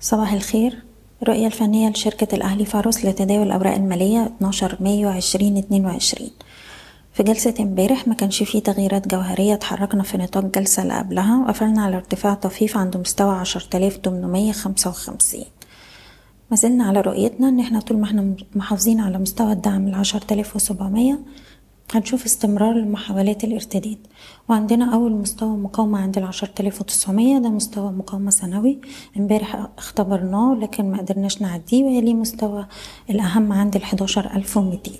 صباح الخير. الرؤية الفنية لشركة الأهلي فاروس لتداول الأوراق المالية 12 مايو 2022 في جلسة امبارح ما كانش فيه تغييرات جوهرية اتحركنا في نطاق الجلسة اللي قبلها وقفلنا على ارتفاع طفيف عند مستوى 10855 ما زلنا على رؤيتنا إن إحنا طول ما إحنا محافظين على مستوى الدعم ال 10700 هنشوف استمرار لمحاولات الارتداد. وعندنا أول مستوى مقاومة عند العشرة آلاف وتسعمية ده مستوى مقاومة سنوي. امبارح اختبرناه لكن ما قدرناش نعديه ويليه مستوى الأهم عند الحداشر ألف ومتين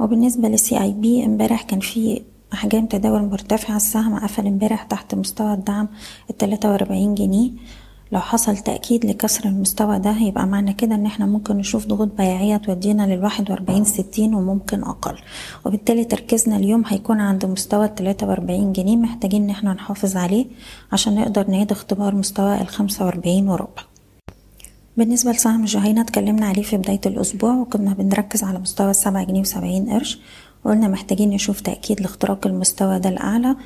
وبالنسبة للسي اي بي امبارح كان في أحجام تداول مرتفعة السهم قفل امبارح تحت مستوى الدعم التلاتة وأربعين جنيه. لو حصل تأكيد لكسر المستوى ده يبقى معنى كده إن إحنا ممكن نشوف ضغوط بيعية تودينا للواحد وأربعين ستين وممكن أقل. وبالتالي تركيزنا اليوم هيكون عند مستوى التلاتة وأربعين جنيه محتاجين إن إحنا نحافظ عليه عشان نقدر نعيد اختبار مستوى الخمسة وأربعين وربع. بالنسبة لسهم جهينة اتكلمنا عليه في بداية الأسبوع وكنا بنركز على مستوى السبعة جنيه وسبعين قرش وقلنا محتاجين نشوف تأكيد لاختراق المستوى ده الأعلى.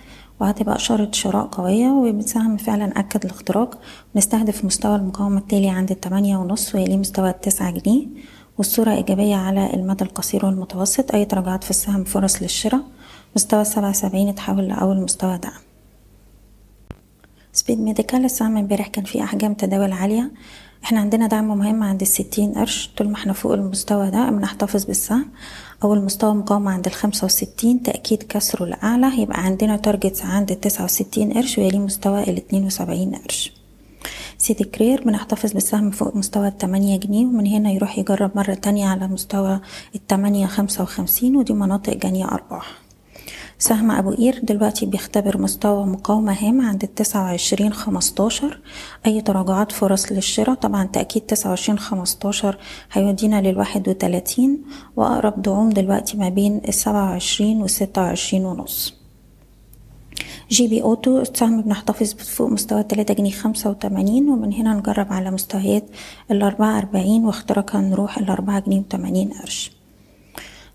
وهتبقى إشارة شراء قوية وبتساهم فعلا أكد الاختراق. نستهدف مستوى المقاومة التالي عند التمانية ونص ويليه مستوى التسعة جنيه. والصورة إيجابية على المدى القصير والمتوسط. أي تراجعات في السهم فرص للشراء. مستوى السبعة وسبعين اتحول لأول مستوى دعم. سبيد ميديكال السهم امبارح كان فيه أحجام تداول عالية. إحنا عندنا دعم مهم عند الستين قرش طول ما إحنا فوق المستوى ده بنحتفظ بالسهم. أول مستوى مقاومة عند الخمسة وستين تأكيد كسره لأعلى يبقى عندنا target عند التسعة وستين قرش ويليه مستوى الاتنين وسبعين قرش. سيدي كرير بنحتفظ بالسهم فوق مستوى التمانية جنيه ومن هنا يروح يجرب مرة تانية على مستوى التمانية خمسة وخمسين ودي مناطق جني أرباح. سهم أبو قير دلوقتي بيختبر مستوى مقاومة هام عند التسعة وعشرين خمستاشر. أي تراجعات فرص للشراء؟ طبعا تأكيد تسعة وعشرين خمستاشر هيودينا للواحد وتلاتين وأقرب دعوم دلوقتي ما بين السبعة وعشرين والستة وعشرين ونص. GB Auto السهم بنحتفظ فوق مستوى تلاتة جنيه خمسة وتمانين ومن هنا نجرب على مستويات الأربعة أربعين واختراقها نروح الأربعة جنيه وتمانين قرش.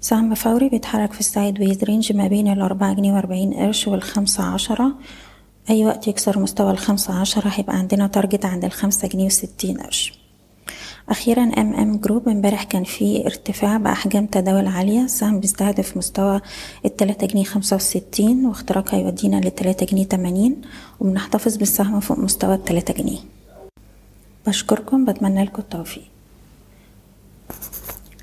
سهم فوري بيتحرك في ال sideways range ما بين الأربعة جنيه وأربعين قرش والخمسة عشرة. أي وقت يكسر مستوى الخمسة عشرة هيبقى عندنا target عند الخمسة جنيه وستين قرش. أخيرا MM Group امبارح كان في ارتفاع بأحجام تداول عالية. السهم بيستهدف مستوى التلاتة جنيه خمسة وستين واختراقها يودينا للتلاتة جنيه تمانين وبنحتفظ بالسهم فوق مستوى التلاتة جنيه. بشكركم بتمنى لكم التوفيق.